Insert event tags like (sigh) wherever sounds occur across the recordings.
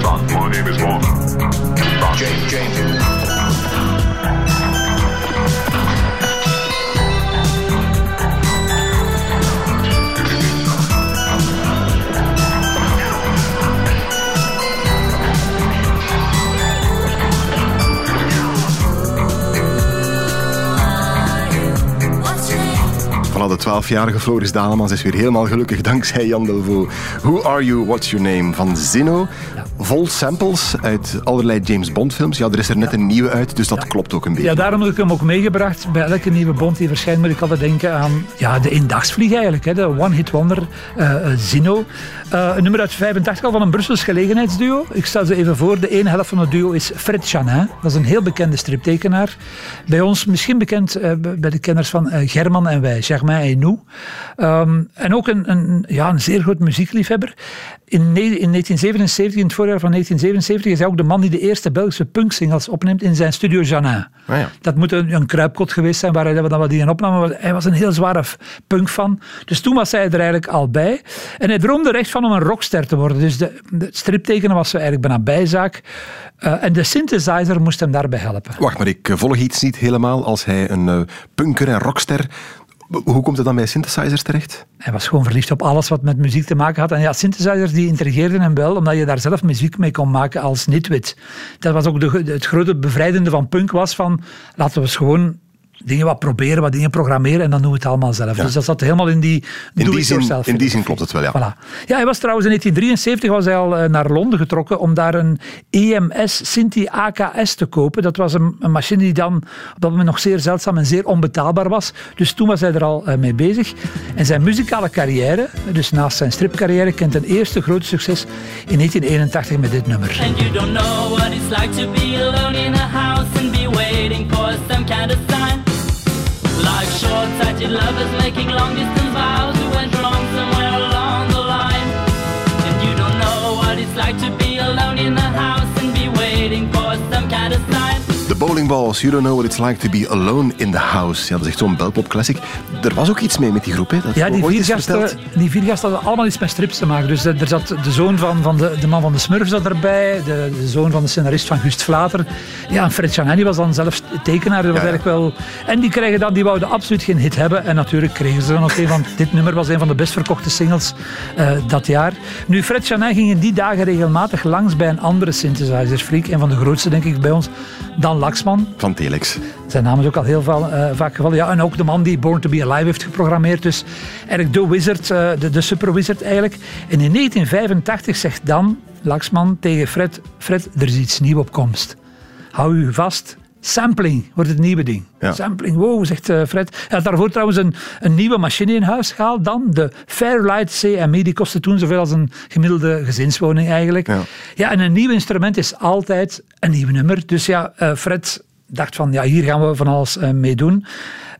Is. My name is. Ron. James, James. Voilà, de 12-jarige Floris Dalemans is weer helemaal gelukkig dankzij Jan Delvaux. Who Are You, What's Your Name van Zinno. Vol samples uit allerlei James Bond films. Ja, er is er net een nieuwe uit, dus dat klopt ook een beetje. Ja, daarom heb ik hem ook meegebracht. Bij elke nieuwe Bond die verschijnt moet ik altijd denken aan ja, de eendagsvlieg eigenlijk. Hè, de one-hit wonder eh eh, Zino. Eh, een nummer uit 85 al van een Brussels gelegenheidsduo. Ik stel ze even voor. De ene helft van het duo is Fred Chanin. Dat is een heel bekende striptekenaar. Bij ons misschien bekend bij de kenners van German en wij, Germain en Nou. Ehm, en ook een, een, ja, een zeer groot muziekliefhebber. In, in 1977, in het voorjaar van 1977, is hij ook de man die de eerste Belgische punksingles opneemt in zijn studio Janin. Ah ja. Dat moet een, een kruipkot geweest zijn waar hij dan wat in opname. maar Hij was een heel zware punkfan. Dus toen was hij er eigenlijk al bij. En hij droomde er echt van om een rockster te worden. Dus de, de striptekenen was eigenlijk bijna bijzaak. Eh, en de synthesizer moest hem daarbij helpen. Wacht, maar ik eh, volg iets niet helemaal. Als hij een eh, punker en rockster... Hoe komt het dan bij synthesizers terecht? Hij was gewoon verliefd op alles wat met muziek te maken had. En ja, synthesizers die intrigeerden hem wel, omdat je daar zelf muziek mee kon maken als nitwit. Dat was ook de, het grote bevrijdende van punk was van, laten we eens gewoon dingen wat proberen, wat dingen programmeren en dan doen we het allemaal zelf. Dus dat zat helemaal in die In do die, zin, yourself in die zin klopt het wel, ja. Voilà. Ja, hij was trouwens in 1973 was hij al eh, naar Londen getrokken om daar een EMS Synthi AKS te kopen. Dat was een, een machine die dan op dat moment nog zeer zeldzaam en zeer onbetaalbaar was. Dus toen was hij er al eh, mee bezig. En zijn muzikale carrière, dus naast zijn stripcarrière, kent een eerste groot succes in 1981 met dit nummer. And you don't know what it's like to be alone in a house and be waiting for some kind of sign. Like short-sighted lovers making long-distance vows who went wrong Balls, You Don't Know What It's Like to Be Alone in the House. Ja, dat is echt zo'n belpop classic. Er was ook iets mee met die groep, hè? Dat Ja, die vier, gasten, die vier gasten hadden allemaal iets met strips te maken. Dus eh, er zat de zoon van, van de, de man van de Smurf zat erbij, de, de zoon van de scenarist van Gust Vlater. Ja, en Fred Chanel die was dan zelf tekenaar. Dat was Ja, ja. eigenlijk wel... En die, krijgen dan, die wouden absoluut geen hit hebben. En natuurlijk kregen ze dan ook een van... (laughs) Dit nummer was een van de best verkochte singles eh, dat jaar. Nu, Fred Chanel ging in die dagen regelmatig langs bij een andere synthesizer-freak. Een van de grootste, denk ik, bij ons. Dan Laxman. Van Telex. Zijn naam is ook al heel veel, eh, vaak gevallen. Ja, en ook de man die Born to be Alive heeft geprogrammeerd. Dus eigenlijk de wizard, eh, de, de super wizard eigenlijk. En in 1985 zegt dan Laxman tegen Fred... Fred, er is iets nieuws op komst. Hou u vast. Sampling wordt het nieuwe ding. Ja. Sampling, wow, zegt eh, Fred. Hij had daarvoor trouwens een, een nieuwe machine in huis gehaald. Dan de Fairlight CMI. Die kostte toen zoveel als een gemiddelde gezinswoning eigenlijk. Ja. Ja, en een nieuw instrument is altijd een nieuw nummer. Dus ja, Fred dacht van, ja, hier gaan we van alles eh, mee doen.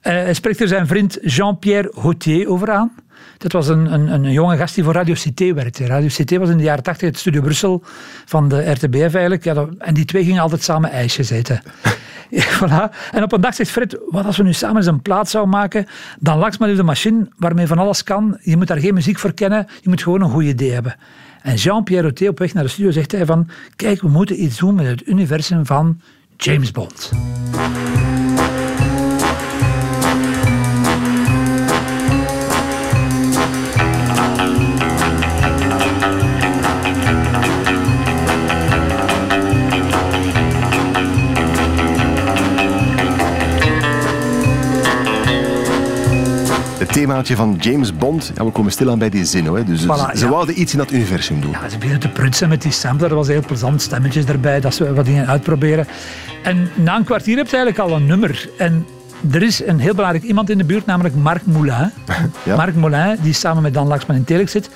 Eh, hij spreekt er zijn vriend Jean-Pierre Gauthier over aan. Dat was een, een, een jonge gast die voor Radio Cité werkte. Radio Cité was in de jaren 80 het Studio Brussel van de RTBF eigenlijk. Ja, dat- en die twee gingen altijd samen ijsjes eten. (laughs) Ja, voilà. En op een dag zegt Fred, wat als we nu samen eens een plaat zouden maken, dan langs maar de machine waarmee van alles kan. Je moet daar geen muziek voor kennen, je moet gewoon een goed idee hebben. En Jean-Pierre Gauthier op weg naar de studio zegt hij van, kijk, we moeten iets doen met het universum van James Bond. Van James Bond. Ja, we komen stilaan bij die zin, hè. Dus Voilà, ze, ja. wouden iets in dat universum doen. Ja, ze beginnen te prutsen met die sampler. Dat was heel plezant. Stemmetjes erbij, dat ze wat dingen uitproberen. En na een kwartier heb je eigenlijk al een nummer. En er is een heel belangrijk iemand in de buurt, namelijk Marc Moulin. (laughs) Ja. Marc Moulin, die samen met Dan Laxman in Telex zit.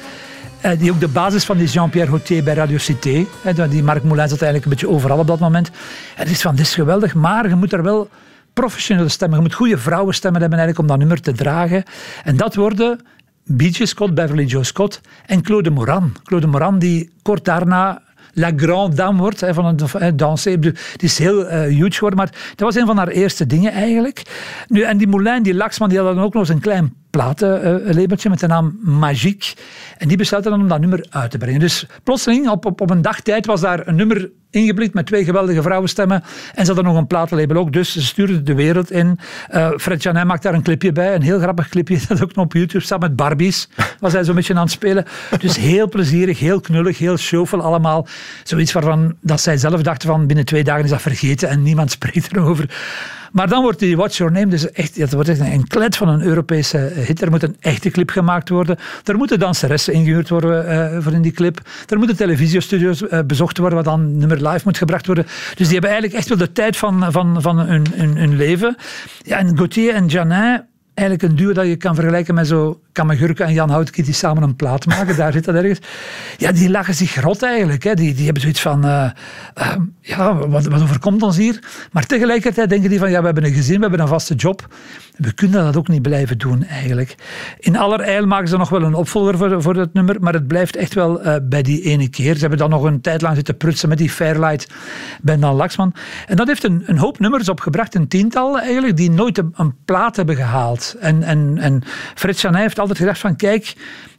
Eh, die ook de basis van die Jean-Pierre Gauthier bij Radio Cité. Die Marc Moulin zat eigenlijk een beetje overal op dat moment. En het is van, dit is geweldig, maar je moet er wel professionele stemmen. Je moet goede vrouwenstemmen hebben eigenlijk om dat nummer te dragen. En dat worden B.J. Scott, Beverly Joe Scott en Claude Moran. Claude Moran die kort daarna La Grande Dame wordt hè, van het dansen. Die is heel uh, huge geworden, maar dat was een van haar eerste dingen eigenlijk. Nu, en die Moulin, die Laxman, die had dan ook nog een klein platenlabeltje met de naam Magique. En die besluiten dan om dat nummer uit te brengen. Dus plotseling, op, op, op een dagtijd, was daar een nummer ingeblikt met twee geweldige vrouwenstemmen. En ze hadden nog een platenlabel ook, dus ze stuurden de wereld in. Uh, Fred Janet maakt daar een clipje bij, een heel grappig clipje (laughs) dat ook nog op YouTube staat met Barbies. Was hij zo'n beetje aan het spelen. Dus heel plezierig, heel knullig, heel showvol allemaal. Zoiets waarvan dat zij zelf dachten van binnen twee dagen is dat vergeten en niemand (laughs) spreekt erover. Maar dan wordt die What's Your Name dus echt, dat wordt echt een klet van een Europese hit. Er moet een echte clip gemaakt worden. Er moeten danseressen ingehuurd worden uh, voor in die clip. Er moeten televisiestudio's uh, bezocht worden, wat dan nummer live moet gebracht worden. Dus die hebben eigenlijk echt wel de tijd van, van, van hun, hun, hun leven. Ja, en Gauthier en Janin eigenlijk een duo dat je kan vergelijken met zo Kamagurka en Jan Houtke die samen een plaat maken. Daar zit dat ergens. Ja, die lachen zich rot eigenlijk. Hè. Die, die hebben zoiets van, uh, uh, ja, wat, wat overkomt ons hier? Maar tegelijkertijd denken die van, ja, we hebben een gezin, we hebben een vaste job. We kunnen dat ook niet blijven doen eigenlijk. In allerijl maken ze nog wel een opvolger voor, voor het nummer, maar het blijft echt wel uh, bij die ene keer. Ze hebben dan nog een tijd lang zitten prutsen met die Fairlight bij Dan Laxman. En dat heeft een, een hoop nummers opgebracht, een tiental eigenlijk, die nooit een plaat hebben gehaald. En, en, en Fred Chanay heeft altijd gedacht van, kijk,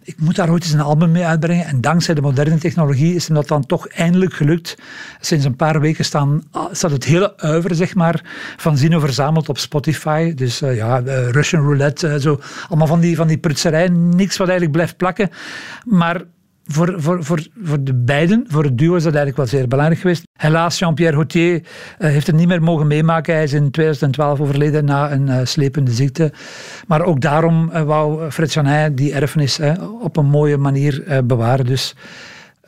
ik moet daar ooit eens een album mee uitbrengen. En dankzij de moderne technologie is hem dat dan toch eindelijk gelukt. Sinds een paar weken staan, staat het hele uiver zeg maar, van Zino verzameld op Spotify. Dus uh, ja, uh, Russian Roulette, uh, zo. allemaal van die, van die prutserij. Niks wat eigenlijk blijft plakken. Maar voor, voor, voor, voor de beiden, voor het duo, is dat eigenlijk wel zeer belangrijk geweest. Helaas, Jean-Pierre Gauthier uh, heeft het niet meer mogen meemaken. Hij is in 2012 overleden na een uh, slepende ziekte. Maar ook daarom uh, wou Fred Janin die erfenis op een mooie manier bewaren. Dus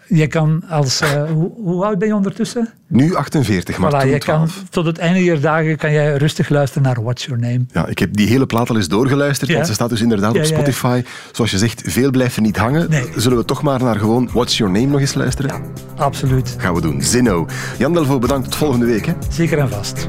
je kan als... Uh, hoe, hoe, oud ben je ondertussen? Nu 48, maar voilà, je kan, Tot het einde der dagen kan jij rustig luisteren naar What's Your Name. Ja, ik heb die hele plaat al eens doorgeluisterd, ja. want ze staat dus inderdaad ja, op Spotify. Zoals je zegt, veel blijft er niet hangen. Nee. Zullen we toch maar naar gewoon What's Your Name nog eens luisteren? Ja, absoluut. Gaan we doen. Zinno. Jan Delvo, bedankt. Tot volgende week. Hè? Zeker en vast.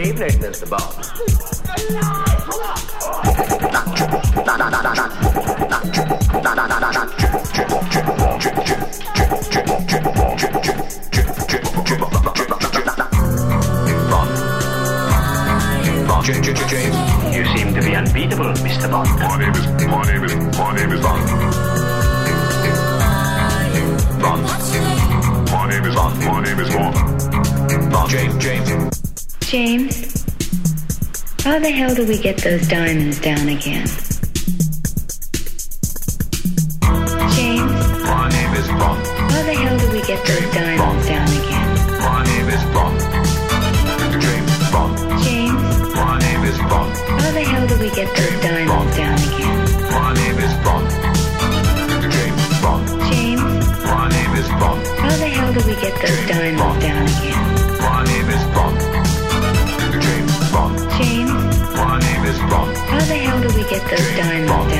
wavelength, Mr. Bond. You seem to be unbeatable, Mr. Bond. My name is, my name is, my name is Bond. Bond. My name is Bond. My name is Bond. Bond. James, James get those diamonds down again. James? My name is Bond. How the hell do we get those James diamonds Bond. down again? My name is Bond. James Bond. James? My name is Bond. How the hell do we get those James diamonds Bond. down again? My name is Bond. James Bond. James? My name is Bond. How the hell do we get those James diamonds Bond. down again? those diamonds.